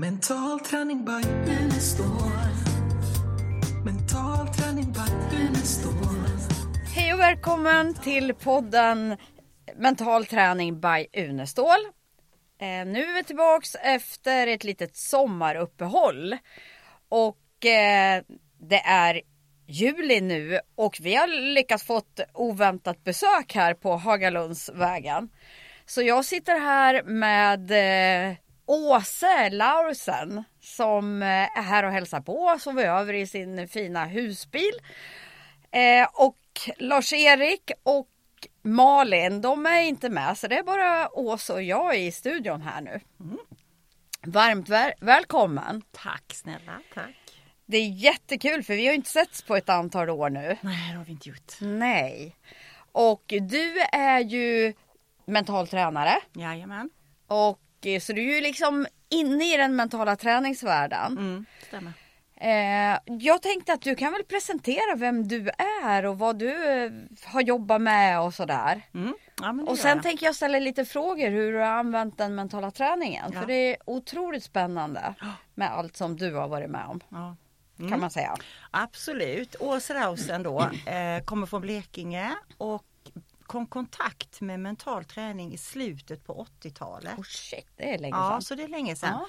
Mental träning by Unestål. Mental träning by Unestål. Hej och välkommen till podden Mental träning by Unestål. Eh, nu är vi tillbaks efter ett litet sommaruppehåll. Och eh, det är juli nu och vi har lyckats fått oväntat besök här på Hagalundsvägen. Så jag sitter här med eh, Åse Laursen som eh, är här och hälsar på, sover över i sin fina husbil. Eh, och Lars-Erik och Malin, de är inte med så det är bara Åsa och jag i studion här nu. Varmt väl välkommen! Tack snälla, tack. Det är jättekul för vi har inte setts på ett antal år nu. Nej, det har vi inte gjort. Nej. Och du är ju mental tränare. Jajamän. Och eh, så du är ju liksom inne i den mentala träningsvärlden. Mm, stämmer. Eh, jag tänkte att du kan väl presentera vem du är och vad du eh, har jobbat med och sådär. Mm. Ja, Och sen jag. tänker jag ställa lite frågor hur du har använt den mentala träningen. Ja. För det är otroligt spännande med allt som du har varit med om. Ja. Kan Mm. man säga. Absolut. Åsa Rausen då, eh, kommer från Blekinge och kom kontakt med mental träning i slutet på 80-talet. Oh shit, det är länge Ja, sedan. så det är länge sedan. Ja.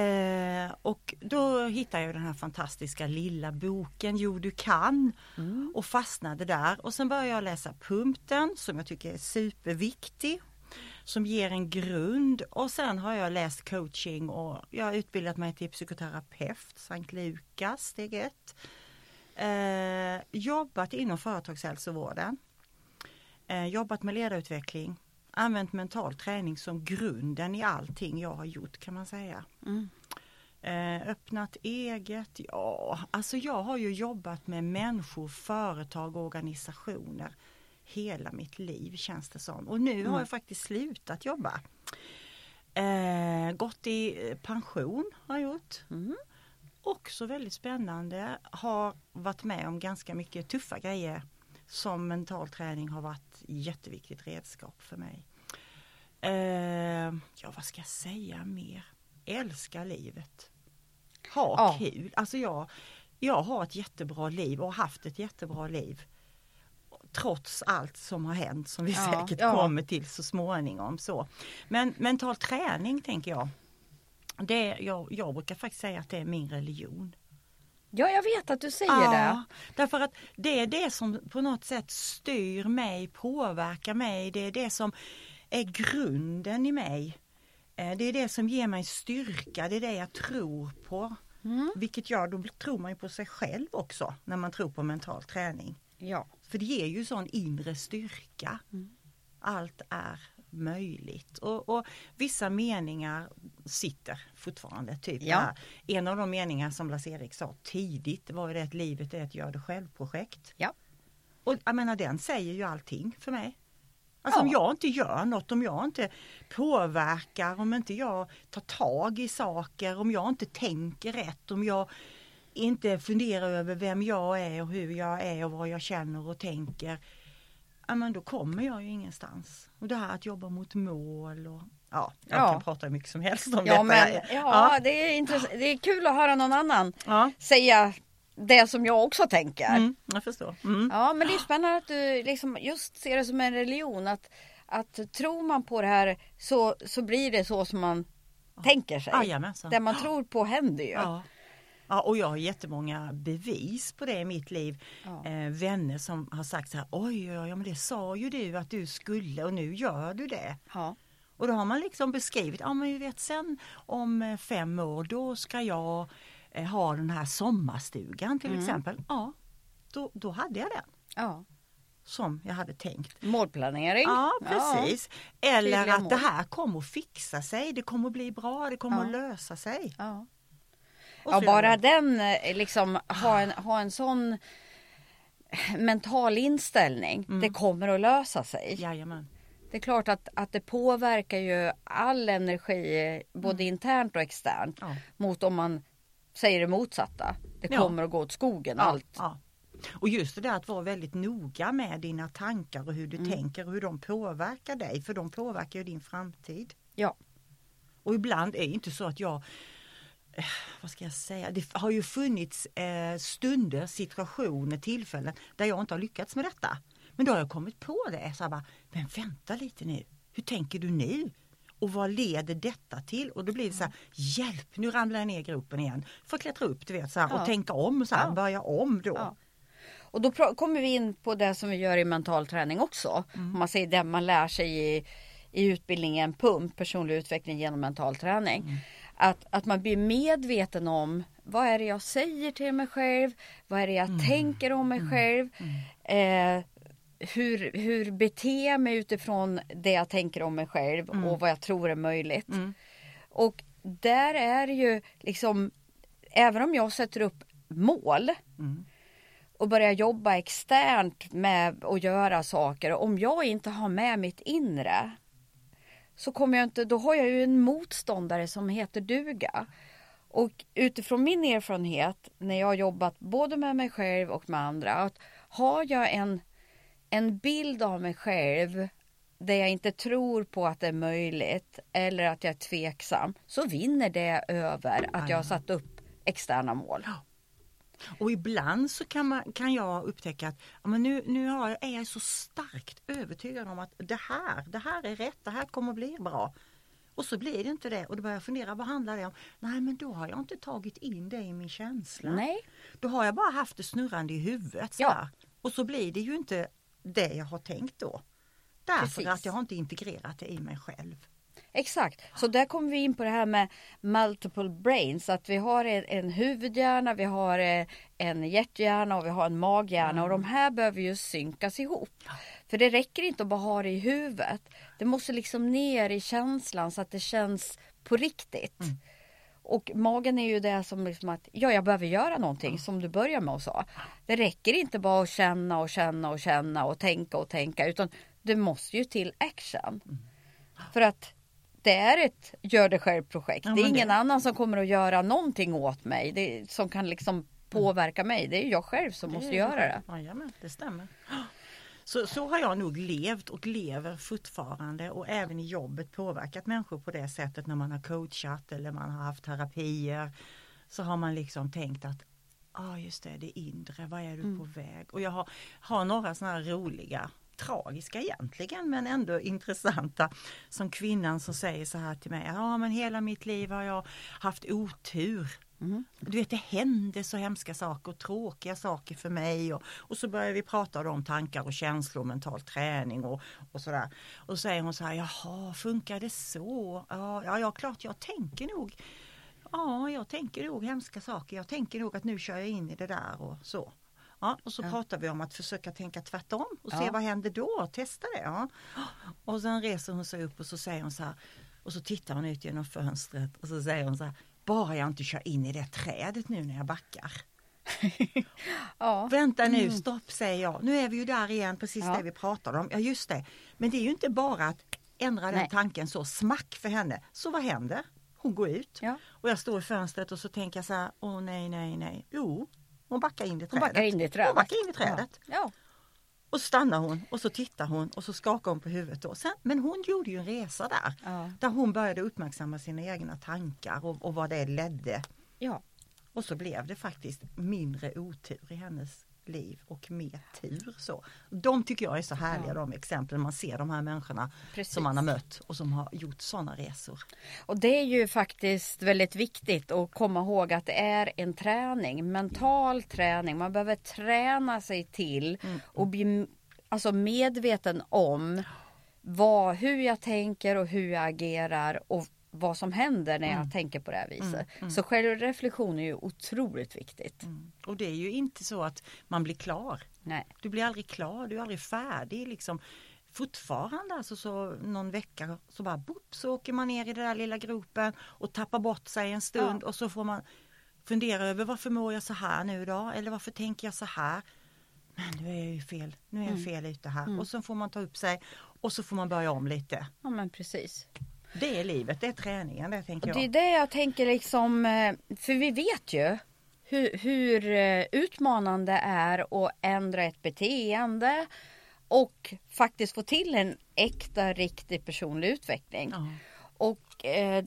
Eh, och då hittade jag den här fantastiska lilla boken Jo du kan Mm. och fastnade där och sen började jag läsa Pumpen som jag tycker är superviktig som ger en grund och sen har jag läst coaching och jag har utbildat mig till psykoterapeut, Sankt Lukas, steg ett. Eh, jobbat inom företagshälsovården. Eh, jobbat med ledarutveckling. Använt mental träning som grunden i allting jag har gjort kan man säga. Mm. Eh, öppnat eget, ja alltså jag har ju jobbat med människor, företag och organisationer hela mitt liv känns det som. Och nu har jag faktiskt slutat jobba. Eh, gått i eh, pension har jag gjort. Mm. Också väldigt spännande, har varit med om ganska mycket tuffa grejer som mental träning har varit jätteviktigt redskap för mig. Eh, ja vad ska jag säga mer? Älskar livet. Ha Ja. kul. Alltså jag, jag har ett jättebra liv och har haft ett jättebra liv. Trots allt som har hänt som vi Ja, säkert ja. kommer till så småningom. Så. Men mental träning tänker jag. Det, jag, jag brukar faktiskt säga att det är min religion. Ja, jag vet att du säger det. Därför att det är det som på något sätt styr mig, påverkar mig. Det är det som är grunden i mig. Eh, Det är det som ger mig styrka, det är det jag tror på. Mm. Vilket gör, då tror man ju på sig själv också när man tror på mental träning. Ja. För det ger ju sån inre styrka. Mm. Allt är möjligt. Och, och vissa meningar sitter fortfarande. Typ Ja. här. En av de meningar som Lars-Erik sa tidigt var ju det att livet är ett gör det själv-projekt. Ja. Och jag menar den säger ju allting för mig. Alltså Ja. om jag inte gör något, om jag inte påverkar, om inte jag tar tag i saker, om jag inte tänker rätt, om jag inte funderar över vem jag är och hur jag är och vad jag känner och tänker. Ja men då kommer jag ju ingenstans. Och det här att jobba mot mål och ja, jag Ja. kan prata hur mycket som helst om Ja, detta. men ja, ja. Det, är intress- det är kul att höra någon annan ja. säga det som jag också tänker. Mm, jag förstår. Mm. Ja, men det är spännande att du liksom just ser det som en religion. Att, att tror man på det här så, så blir det så som man tänker sig. Jajamensan. Det man tror på händer ju. Ja. Ja, och jag har jättemånga bevis på det i mitt liv. Ja. Eh, vänner som har sagt så här, oj, ja, men det sa ju du att du skulle och nu gör du det. Ja. Och då har man liksom beskrivit, ja men vi vet sen om eh, fem år då ska jag eh, ha den här sommarstugan till Mm. exempel. Ja, då, då hade jag den ja. som jag hade tänkt. Målplanering. Ja precis. Eller Tydliga att det mål. här kommer att fixa sig, det kommer att bli bra, det kommer Ja. att lösa sig. Ja. Ja, bara den eh, liksom ha en, ha en sån mental inställning. Mm. Det kommer att lösa sig. Jajamän. Det är klart att, att det påverkar ju all energi, eh, både internt och externt, Ja. mot om man säger det motsatta. Det Ja. kommer att gå åt skogen Ja, allt. Och just det där att vara väldigt noga med dina tankar och hur du Mm. tänker och hur de påverkar dig, för de påverkar ju din framtid. Ja. Och ibland är det inte så att jag eh, vad ska jag säga, det har ju funnits eh, stunder, situationer, tillfällen där jag inte har lyckats med detta. Men då har jag kommit på det, så bara, men vänta lite nu, hur tänker du nu? Och vad leder detta till? Och då blir det så här, hjälp, nu ramlar jag ner i gropen igen. Får klättra upp du vet, så här, Ja. och tänka om, så här, Ja. börja om då. Ja. Och då kommer vi in på det som vi gör i mental träning också. Om man säger det man lär sig i, i utbildningen PUMP, personlig utveckling genom mental träning. Att, att man blir medveten om vad är det jag säger till mig själv? Vad är det jag tänker om mig själv? Eh, hur, hur beter jag mig utifrån det jag tänker om mig själv och vad jag tror är möjligt. Och där är ju liksom, även om jag sätter upp mål och börjar jobba externt med att göra saker. Om jag inte har med mitt inre så kommer jag inte, då har jag ju en motståndare som heter duga. Och utifrån min erfarenhet när jag har jobbat både med mig själv och med andra. Att har jag en, en bild av mig själv där jag inte tror på att det är möjligt eller att jag är tveksam så vinner det över att jag har satt upp externa mål. Och ibland så kan, man, kan jag upptäcka att ja, men nu, nu jag, är jag så starkt övertygad om att det här, det här är rätt, det här kommer bli bra. Och så blir det inte det och då börjar jag fundera, vad handlar det om? Nej men då har jag inte tagit in det i min känsla. Nej. Då har jag bara haft det snurrande i huvudet. Så Ja. Och så blir det ju inte det jag har tänkt då. Därför Precis. att jag har inte integrerat det i mig själv. Exakt, så där kommer vi in på det här med multiple brains. Att vi har en, en huvudhjärna, vi har eh, en hjärthjärna och vi har en maghjärna. Och de här behöver ju synkas ihop. För det räcker inte att bara ha det i huvudet. Det måste liksom ner i känslan så att det känns på riktigt. Och magen är ju det som liksom att, ja jag behöver göra någonting som du börjar med och sa. Det räcker inte bara att känna och känna och känna och tänka och tänka utan det måste ju till action. För att det är ett gör det själv projekt. Ja, det är ingen det- annan som kommer att göra någonting åt mig. Det, som kan liksom påverka mig. Det är jag själv som måste är göra det. Jajamän, det stämmer. Så, så har jag nog levt och lever fortfarande och även i jobbet påverkat människor på det sättet när man har coachat eller man har haft terapier. Så har man liksom tänkt att Ja ah, just det, det inre, vad är du Mm. på väg? Och jag har, har några sådana här roliga, tragiska egentligen men ändå intressanta. Som kvinnan som säger så här till mig, ja men hela mitt liv har jag haft otur. Mm. Du vet det händer så hemska saker och tråkiga saker för mig och, och så börjar vi prata om tankar och känslor, mental träning och, och sådär. Och så säger hon så här, jaha funkar det så? Ja, ja klart jag tänker nog Ja, jag tänker nog hemska saker. Jag tänker nog att nu kör jag in i det där och så. Ja, och så Ja. pratar vi om att försöka tänka tvärtom och se Ja. vad händer då. Testa det. Ja. Och sen reser hon sig upp och så säger hon så här och så tittar hon ut genom fönstret och så säger hon så här bara jag inte kör in i det trädet nu när jag backar. Ja. Vänta nu, stopp säger jag. Nu är vi ju där igen, precis Ja. det vi pratade om. Ja just det. Men det är ju inte bara att ändra den Nej. tanken så smack för henne. Så vad händer? Hon går ut. Ja. Och jag står i fönstret och så tänker jag så här, åh nej, nej, nej. Jo, hon backar in i Hon trädet. backar in i trädet. Hon backar in i trädet. Ja. Och så stannar hon och så tittar hon och så skakar hon på huvudet. Då. Sen, men hon gjorde ju en resa där. Ja. Där hon började uppmärksamma sina egna tankar och, och vad det ledde. ja. Och så blev det faktiskt mindre otur i hennes liv och mer tur. Så. De tycker jag är så härliga Ja. de exemplen. Man ser de här människorna Precis. som man har mött och som har gjort sådana resor. Och det är ju faktiskt väldigt viktigt att komma ihåg att det är en träning, mental träning. Man behöver träna sig till och bli alltså medveten om vad, hur jag tänker och hur jag agerar och vad som händer när jag tänker på det här viset. Så självreflektion är ju otroligt viktigt. Och det är ju inte så att man blir klar. Nej. Du blir aldrig klar, du är aldrig färdig. Liksom. Fortfarande alltså så någon vecka så bara boop, så åker man ner i den där lilla gropen och tappar bort sig en stund Ja. och så får man fundera över varför mår jag så här nu då? Eller varför tänker jag så här? Men nu är jag ju fel, nu är jag Mm. fel ute här. Och så får man ta upp sig och så får man börja om lite. Ja men precis. Det är livet, det är träningen, det tänker Och det är jag. det jag tänker liksom, eh, för vi vet ju hur, hur eh, utmanande det är att ändra ett beteende och faktiskt få till en äkta, riktig personlig utveckling. Ja. Och eh,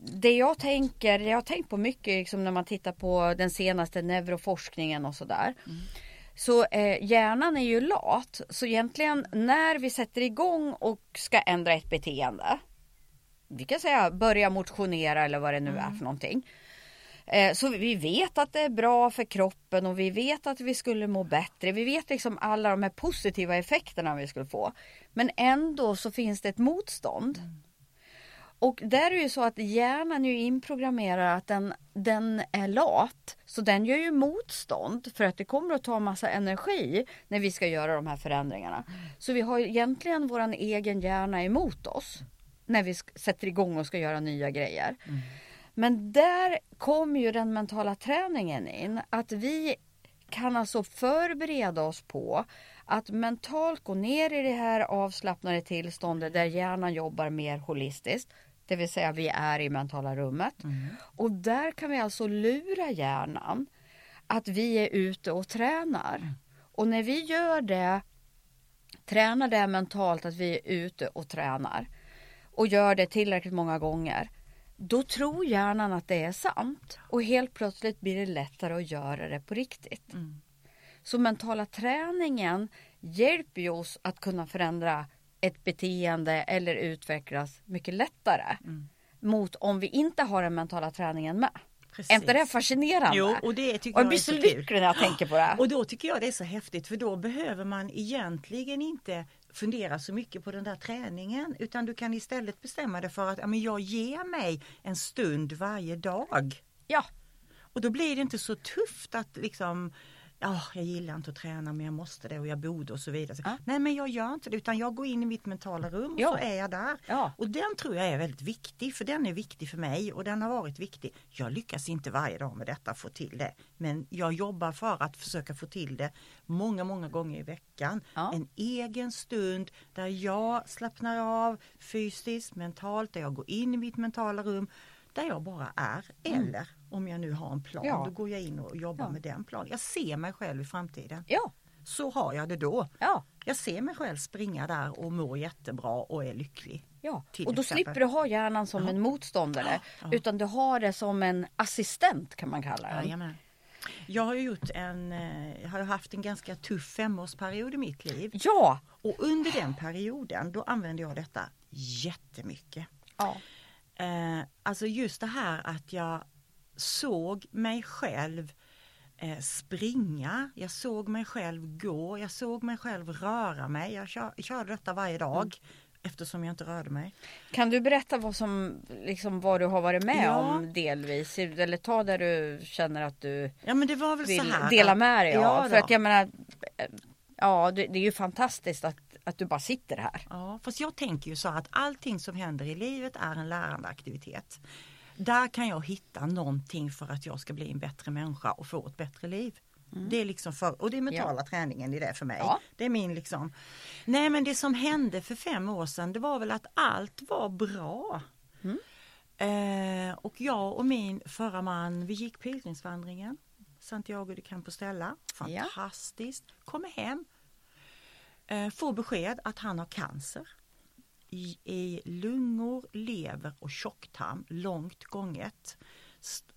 det jag tänker, jag har tänkt på mycket liksom när man tittar på den senaste neuroforskningen och sådär. Så eh, hjärnan är ju lat. Så egentligen när vi sätter igång och ska ändra ett beteende. Vi kan säga börja motionera eller vad det nu är för någonting. Eh, Så vi vet att det är bra för kroppen och vi vet att vi skulle må bättre. Vi vet liksom alla de här positiva effekterna vi skulle få. Men ändå så finns det ett motstånd. Och där är det ju så att hjärnan är ju inprogrammerad att den, den är lat. Så den gör ju motstånd för att det kommer att ta massa energi när vi ska göra de här förändringarna. Så vi har egentligen våran egen hjärna emot oss. När vi sätter igång och ska göra nya grejer. Men där kommer ju den mentala träningen in. Att vi kan alltså förbereda oss på att mentalt gå ner i det här avslappnade tillståndet där hjärnan jobbar mer holistiskt. Det vill säga vi är i mentala rummet. Och där kan vi alltså lura hjärnan att vi är ute och tränar. Och när vi gör det, tränar det mentalt att vi är ute och tränar och gör det tillräckligt många gånger. Då tror hjärnan att det är sant och helt plötsligt blir det lättare att göra det på riktigt. Så mentala träningen hjälper oss att kunna förändra ett beteende eller utvecklas mycket lättare. Mot om vi inte har den mentala träningen med. Är inte det fascinerande? Jo, och det tycker och jag jag blir så lycklig när jag tänker på det. Och då tycker jag det är så häftigt för då behöver man egentligen inte fundera så mycket på den där träningen utan du kan istället bestämma dig för att ja, men jag ger mig en stund varje dag. Ja, Och då blir det inte så tufft att liksom Ja, jag gillar inte att träna men jag måste det och jag borde och så vidare. Så, Ja. Nej men jag gör inte det utan jag går in i mitt mentala rum och Ja. så är jag där. Ja. Och den tror jag är väldigt viktig för den är viktig för mig och den har varit viktig. Jag lyckas inte varje dag med detta få till det men jag jobbar för att försöka få till det många, många gånger i veckan. En egen stund där jag slappnar av fysiskt, mentalt, där jag går in i mitt mentala rum där jag bara är. Eller om jag nu har en plan, Mm. Ja. då går jag in och jobbar Ja. med den planen. Jag ser mig själv i framtiden. ja, Så har jag det då. ja. Jag ser mig själv springa där och må jättebra och är lycklig. Ja, och då exempel. slipper du ha hjärnan som en motståndare. Utan du har det som en assistent kan man kalla den. Jajamän. Jag har gjort en, eh, har haft en ganska tuff femårsperiod i mitt liv. Ja! Och under den perioden då använde jag detta jättemycket. ja. Eh, alltså just det här att jag såg mig själv eh, springa, jag såg mig själv gå, jag såg mig själv röra mig. Jag kör, körde detta varje dag eftersom jag inte rörde mig. Kan du berätta vad, som, liksom, vad du har varit med Ja. om delvis? Eller ta där du känner att du Ja men det var väl så vill här. dela med dig av. Ja, För att jag menar, eh, ja det, det är ju fantastiskt att, att du bara sitter här. Ja, fast jag tänker ju så att allting som händer i livet är en lärande aktivitet. Där kan jag hitta någonting för att jag ska bli en bättre människa och få ett bättre liv. Det är liksom för, och det är mentala träningen i det för mig. Ja. Det är min liksom. Nej men det som hände för fem år sedan det var väl att allt var bra. Eh, och jag och min förra man vi gick pilgrimsvandringen. Santiago de Compostela. Fantastiskt. Kommer hem. Eh, får besked att han har cancer i, i lungor, lever och tjocktarm, långt gånget.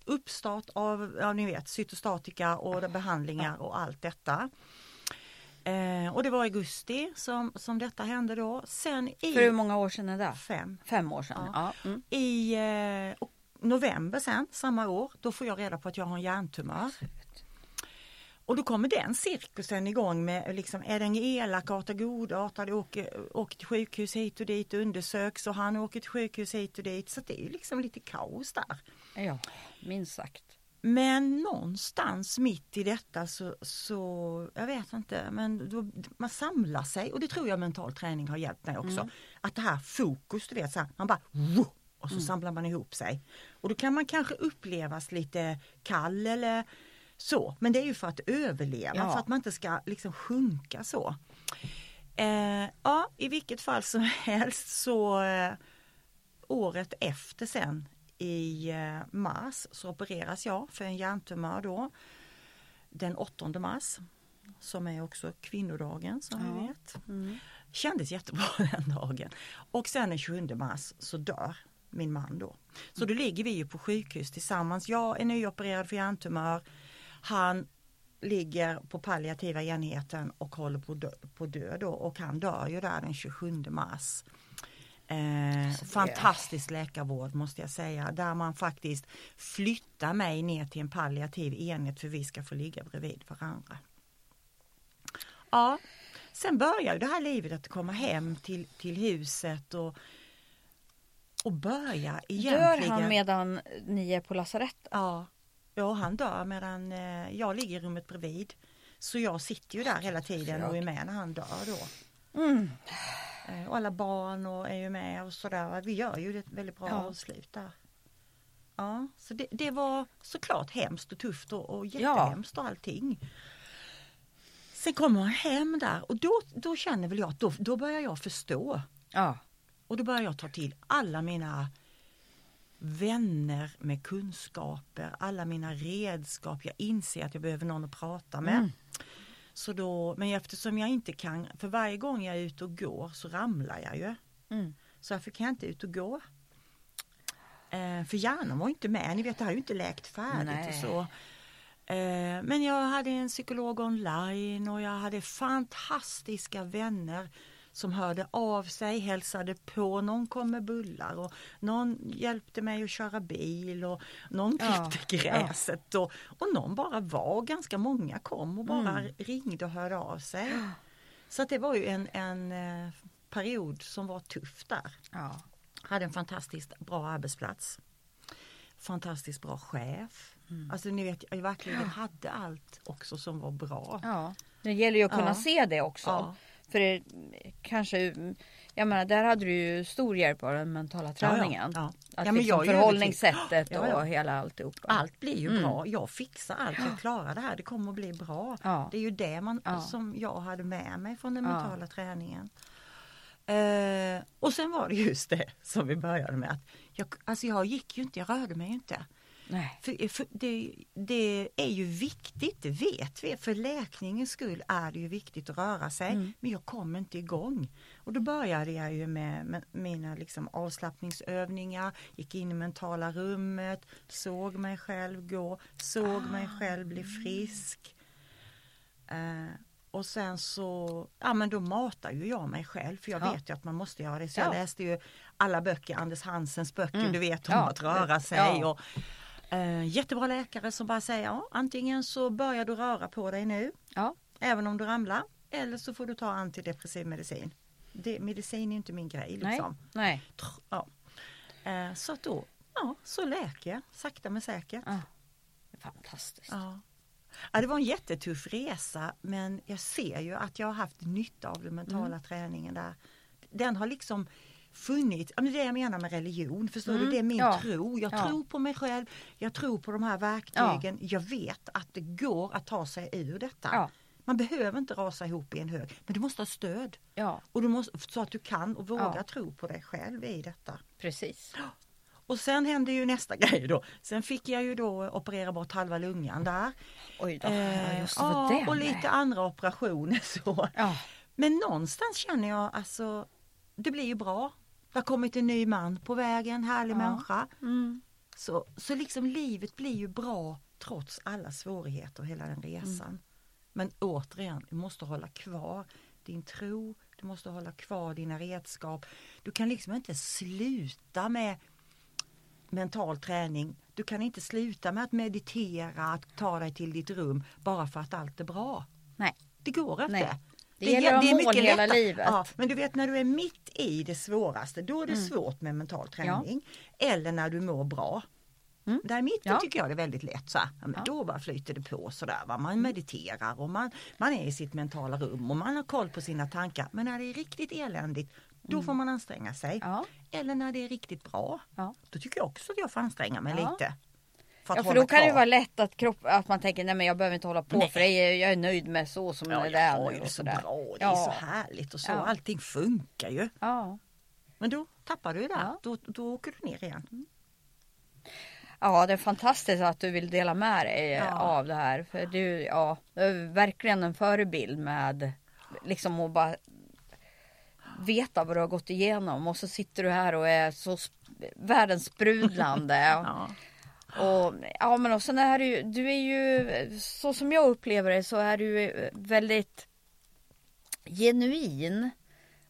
Uppstart av, ja ni vet, cytostatika och behandlingar och allt detta. Eh, och det var i augusti som, som detta hände då. Sen i För hur många år sedan är det? fem, Fem år sedan? Ja. Mm. i eh, november sen, samma år, då får jag reda på att jag har en hjärntumör. Och då kommer den cirkusen igång med liksom, är den elakartad, godartad, åker, åker till sjukhus hit och dit, undersöks och han åker till sjukhus hit och dit. Så det är ju liksom lite kaos där. ja, minst sagt. Men någonstans mitt i detta så, så jag vet inte, men då, man samlar sig och det tror jag mental träning har hjälpt mig också. Att det här fokus, du vet, så här, man bara "Wow!" och så samlar man ihop sig. Och då kan man kanske upplevas lite kall eller så, men det är ju för att överleva, Ja. för att man inte ska liksom sjunka så. Eh, ja, i vilket fall som helst så eh, året efter sen i eh, mars så opereras jag för en hjärntumör då. Den 8 mars. Som är också kvinnodagen som Ja. vi vet. Mm. Kändes jättebra den dagen. Och sen den 27 mars så dör min man då. Så då ligger vi ju på sjukhus tillsammans. Jag är nyopererad för hjärntumör. Han ligger på palliativa enheten och håller på att dö, på dö då och han dör ju där den 27 mars. Eh, fantastisk läkarvård måste jag säga där man faktiskt flyttar mig ner till en palliativ enhet för vi ska få ligga bredvid varandra. Ja, sen börjar ju det här livet att komma hem till, till huset och, och börja egentligen. Dör han medan ni är på lasarettet? Ja, ja han dör medan eh, jag ligger i rummet bredvid. Så jag sitter ju där hela tiden och är med när han dör då. Mm. Eh, Och alla barn och är ju med och sådär. Vi gör ju ett väldigt bra Ja. avslut där. Ja, så det, det var såklart hemskt och tufft och, och jättehemskt och allting. Sen kommer man hem där och då, då känner väl jag att då, då börjar jag förstå. Ja. Och då börjar jag ta till alla mina vänner med kunskaper, alla mina redskap. Jag inser att jag behöver någon att prata med. Mm. Så då, men eftersom jag inte kan, för varje gång jag är ute och går så ramlar jag ju. Mm. Så därför kan jag inte ut och gå. Eh, för hjärnan var inte med, ni vet det har ju inte läkt färdigt Nej. och så. Eh, men jag hade en psykolog online och jag hade fantastiska vänner som hörde av sig, hälsade på, någon kom med bullar och någon hjälpte mig att köra bil och någon Ja, klippte gräset och, och någon bara var, ganska många kom och bara Mm. ringde och hörde av sig. Så att det var ju en, en eh, period som var tuff där. Ja. Hade en fantastiskt bra arbetsplats. Fantastiskt bra chef. Mm. Alltså ni vet, jag verkligen hade allt också som var bra. ja. Det gäller ju att kunna Ja. se det också. Ja. För det, kanske, jag menar där hade du ju stor hjälp av den mentala träningen. Ja, ja. Att Ja, liksom förhållningssättet Ja, ja. och hela alltihopa. Allt blir ju Mm. bra. Jag fixar allt. Jag klarar det här. Det kommer att bli bra. Ja. Det är ju det man, Ja. som jag hade med mig från den Ja. mentala träningen. Eh, och sen var det just det som vi började med. Att jag, alltså jag gick ju inte, jag rörde mig inte. Nej. För, för det, det är ju viktigt, det vet vi. För läkningens skull är det ju viktigt att röra sig. Mm. Men jag kom inte igång. Och då började jag ju med, med mina liksom avslappningsövningar, gick in i mentala rummet, såg mig själv gå, såg mig själv bli frisk. Eh, och sen så, ja men då matar ju jag mig själv för jag Ja. vet ju att man måste göra det. Så Ja. jag läste ju alla böcker, Anders Hansens böcker, Mm. du vet om Ja. att röra sig. Och, eh, jättebra läkare som bara säger, ja antingen så börjar du röra på dig nu, Ja. även om du ramlar, eller så får du ta antidepressiv medicin. Det, medicin är inte min grej Nej. liksom. Nej. Tr- Ja. Eh, så att då, ja, så läker jag sakta men säkert. Ja. Fantastiskt. Ja. Ja, det var en jättetuff resa men jag ser ju att jag har haft nytta av den mentala Mm. träningen där. Den har liksom funnits, ja, det är det jag menar med religion, förstår Mm, du? Det är min ja. tro. Jag Ja. tror på mig själv, jag tror på de här verktygen. Jag vet att det går att ta sig ur detta. Ja. Man behöver inte rasa ihop i en hög, men du måste ha stöd. Ja, Och du måste, så att du kan och vågar Ja. tro på dig själv i detta. precis. Och sen hände ju nästa grej då. Sen fick jag ju då operera bort halva lungan där. Oj då. Eh, ja, just ja, det och lite andra operationer så. Ja. Men någonstans känner jag alltså, det blir ju bra. Det har kommit en ny man på vägen, härlig Ja. människa. Mm. Så, så liksom livet blir ju bra trots alla svårigheter och hela den resan. Mm. Men återigen, du måste hålla kvar din tro, du måste hålla kvar dina redskap. Du kan liksom inte sluta med mental träning. Du kan inte sluta med att meditera, att ta dig till ditt rum bara för att allt är bra. Nej. Det går inte. Nej. Det gäller att ha mål hela lättare. livet. Ja, men du vet när du är mitt i det svåraste, då är det Mm. svårt med mental träning. Eller när du mår bra. Mm. Där i mitten Ja. tycker jag det är väldigt lätt. Så här, ja, men Ja. Då bara flyter det på sådär. Va? Man mediterar och man, man är i sitt mentala rum och man har koll på sina tankar. Men när det är riktigt eländigt, då får man anstränga sig. Mm. Ja. Eller när det är riktigt bra, Ja. då tycker jag också att jag får anstränga mig Ja. lite. För Ja för då kan det kvar. vara lätt att, kropp, att man tänker nej men jag behöver inte hålla på Nej. för det är, jag är nöjd med så som Ja, det jag är och det så sådär. bra, det är Ja. så härligt och så. Ja. Allting funkar ju. Ja. Men då tappar du det. Ja. Då, då åker du ner igen. ja det är fantastiskt att du vill dela med dig Ja. av det här. För du, ja, du är verkligen en förebild med liksom att bara veta vad du har gått igenom och så sitter du här och är så världens sprudlande. Ja. Och, ja men och sen är du, du är ju, så som jag upplever det så är du väldigt genuin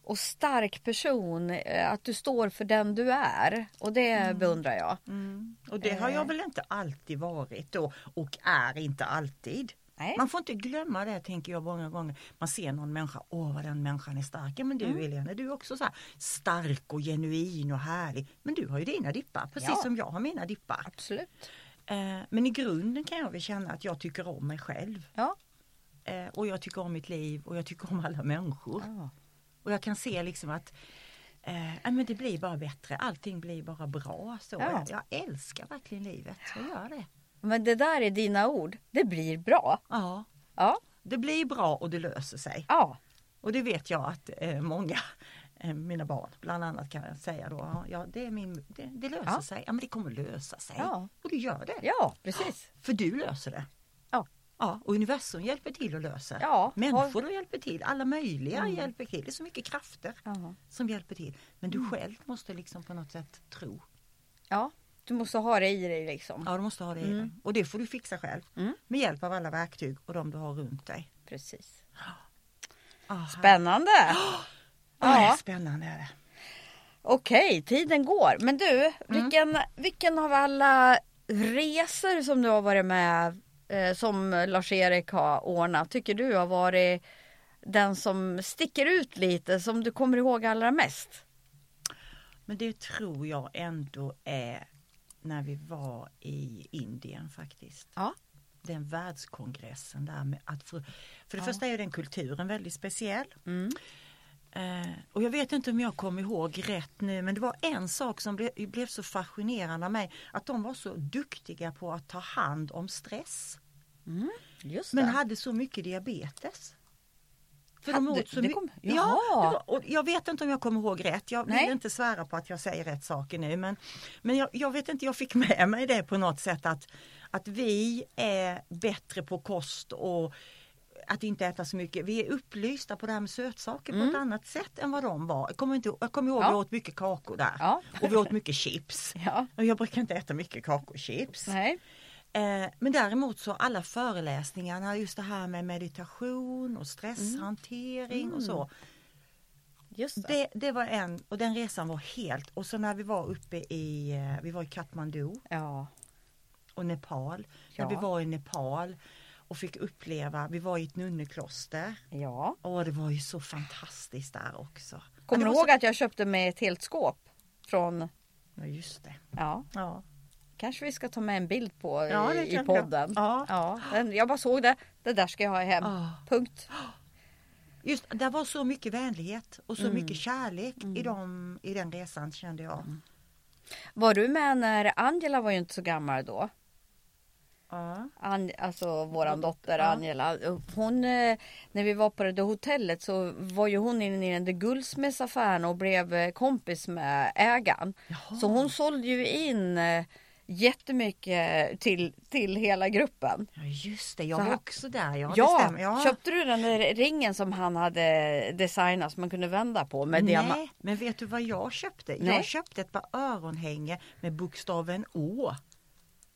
och stark person. eh, Att du står för den du är. Och det beundrar jag. Mm. Och det har jag Eh. väl inte alltid varit då och är inte alltid. Nej. Man får inte glömma det tänker jag många gånger. Man ser någon människa, åh vad den människan är stark. Ja men du Mm. Helena, du är också så stark och genuin och härlig. Men du har ju dina dippar, precis Ja. som jag har mina dippar. Absolut. Eh, men i grunden kan jag väl känna att jag tycker om mig själv. Ja. Eh, och jag tycker om mitt liv och jag tycker om alla människor. Ja. Och jag kan se liksom att eh, men det blir bara bättre, allting blir bara bra. Så Ja. jag, jag älskar verkligen livet, jag gör det. Men det där är dina ord. Det blir bra. Ja, Ja. det blir bra och det löser sig. Ja. Och det vet jag att eh, många, eh, mina barn bland annat kan jag säga då, ja, det, är min, det, det löser Ja. sig, ja men det kommer lösa sig. Ja. Och det gör det. Ja, precis. För du löser det. Ja. Ja, och universum hjälper till att lösa. Ja. Människor hjälper till, alla möjliga Mm. hjälper till. Det är så mycket krafter Ja. som hjälper till. Men Mm. du själv måste liksom på något sätt tro. ja. Du måste ha det i dig liksom. Ja, du måste ha det i Mm. dig. Och det får du fixa själv. Mm. Med hjälp av alla verktyg och de du har runt dig. Precis. Ah, Spännande. Ja. det är Ja. spännande är det. Okej, tiden går. Men du, vilken, vilken av alla resor som du har varit med eh, som Lars-Erik har ordnat tycker du har varit den som sticker ut lite, som du kommer ihåg allra mest? Men det tror jag ändå är när vi var i Indien faktiskt. Ja. Den världskongressen där med att få, för det Ja. första är den kulturen väldigt speciell. Mm. Eh, och jag vet inte om jag kommer ihåg rätt nu men det var en sak som blev, blev så fascinerande av mig. Att de var så duktiga på att ta hand om stress. Just Men hade så mycket diabetes. För de åt så mycket. Ja, var, och jag vet inte om jag kommer ihåg rätt. Jag Nej. vill inte svära på att jag säger rätt saker nu. Men, men jag, jag vet inte, jag fick med mig det på något sätt att, att vi är bättre på kost och att inte äta så mycket. Vi är upplysta på det här med sötsaker på ett annat sätt än vad de var. Jag kommer, inte, jag kommer ihåg Mm. Ja. vi åt mycket kakor där. Ja. Och vi åt mycket chips. Ja. Och jag brukar inte äta mycket kakor och chips. Nej. Eh, men däremot så alla föreläsningarna, just det här med meditation och stresshantering och så. Just det. Det, var en, och den resan var helt, och så när vi var uppe i, eh, vi var i Kathmandu Ja. och Nepal. Ja. När vi var i Nepal och fick uppleva, vi var i ett nunnekloster. Ja. Och det var ju så fantastiskt där också. Kommer du ihåg att jag köpte med ett helt skåp? Från, Så, ja just det. ja, Ja. Kanske vi ska ta med en bild på i, Ja, i vi. podden. Ja. Ja, den, jag bara såg det. Det där ska jag ha hem. Ah. Punkt. Just, det var så mycket vänlighet och så Mm. mycket kärlek i, dem, i den resan kände jag. Mm. Var du med när Angela var ju inte så gammal då? Ja. An, alltså våran dotter Ja. Angela. Hon, eh, när vi var på det hotellet så var ju hon inne i den där guldsmedsaffären och blev eh, kompis med ägaren. Jaha. Så hon sålde ju in eh, jättemycket till, till hela gruppen. Ja just det, jag Så var han- också där. Ja, Ja. Ja. köpte du den där ringen som han hade designat som man kunde vända på med diamant? Nej, men vet du vad jag köpte? Nej. Jag köpte ett par öronhänge med bokstaven Å.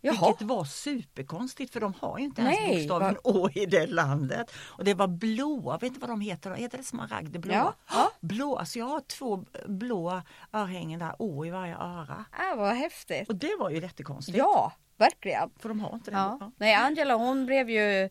Jaha, Vilket var superkonstigt för de har ju inte ens Nej, bokstaven Å i det landet. Och det var blåa, vet du vad de heter? Heter det smaragdblå? Ja, ja. Blå, alltså jag har två blåa örhängen där, Å i varje öra. äh, vad häftigt. Och det var ju jättekonstigt. Ja, verkligen. För de har inte det. Ja. Ja. Nej, Angela hon blev ju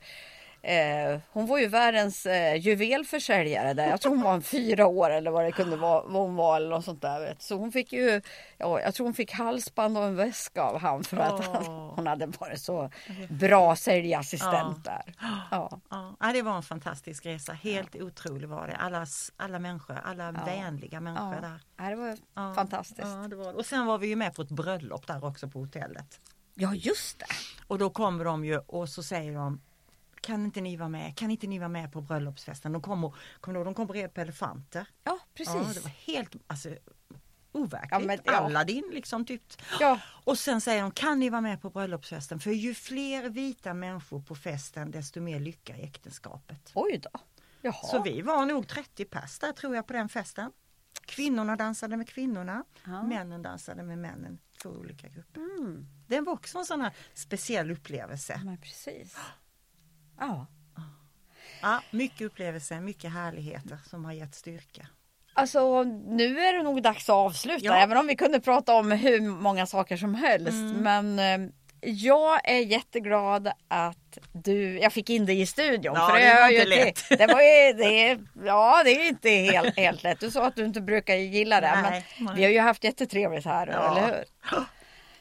eh, hon var ju världens eh, juvelförsäljare där. Jag tror hon var en fyra år eller vad det kunde vara. Vad hon var eller något sånt där. Vet. Så hon fick ju, ja, jag tror hon fick halsband och en väska av han för att han, Åh. hon hade varit så bra säljassistent där. Ja. Ja, ja, det var en fantastisk resa. Helt otrolig var det. Allas, alla människor, alla vänliga människor Ja. där. Ja, det var Ja, fantastiskt. Ja, det var. Och sen var vi ju med på ett bröllop där också på hotellet. Ja, just det. Och då kommer de ju och så säger de kan inte ni vara med? Kan inte ni vara med på bröllopsfesten? De kommer, kommer du ihåg, de kom red på elefanter. Ja, precis. Ja, det var helt alltså, overkligt. Ja, men- ja. Aladdin liksom typ. Ja, Och sen säger de, kan ni vara med på bröllopsfesten? För ju fler vita människor på festen desto mer lycka i äktenskapet. oj då. Jaha. Så vi var nog 30 pers där tror jag på den festen. Kvinnorna dansade med kvinnorna, Ja. männen dansade med männen. Två olika grupper. Mm. Det var också en sån här speciell upplevelse. Men precis. Ja. Ja, mycket upplevelser, mycket härligheter som har gett styrka. Alltså nu är det nog dags att avsluta Ja. även om vi kunde prata om hur många saker som helst. Mm. Men eh, jag är jätteglad att du, jag fick in dig i studion. Ja, för det hör var ju lätt. Det var ju, det, ja det är inte helt, helt lätt. Du sa att du inte brukar gilla det. Nej, men nej. vi har ju haft jättetrevligt här, Ja. eller hur?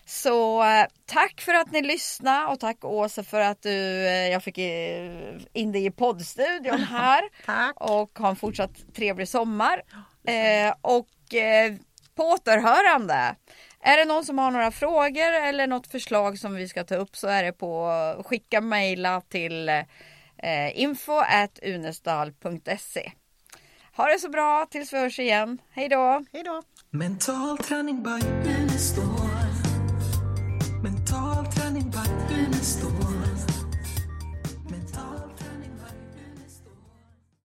Så eh, tack för att ni lyssnade och tack Åsa för att du, eh, jag fick eh, in dig i poddstudion här. Tack! Och ha en fortsatt trevlig sommar. Eh, och eh, på återhörande. Är det någon som har några frågor eller något förslag som vi ska ta upp så är det på skicka mejla till eh, info unestal.se. Ha det så bra tills vi hörs igen. Hej då! Hej då! Mental träning by Unestål. Mental träning by Unestål.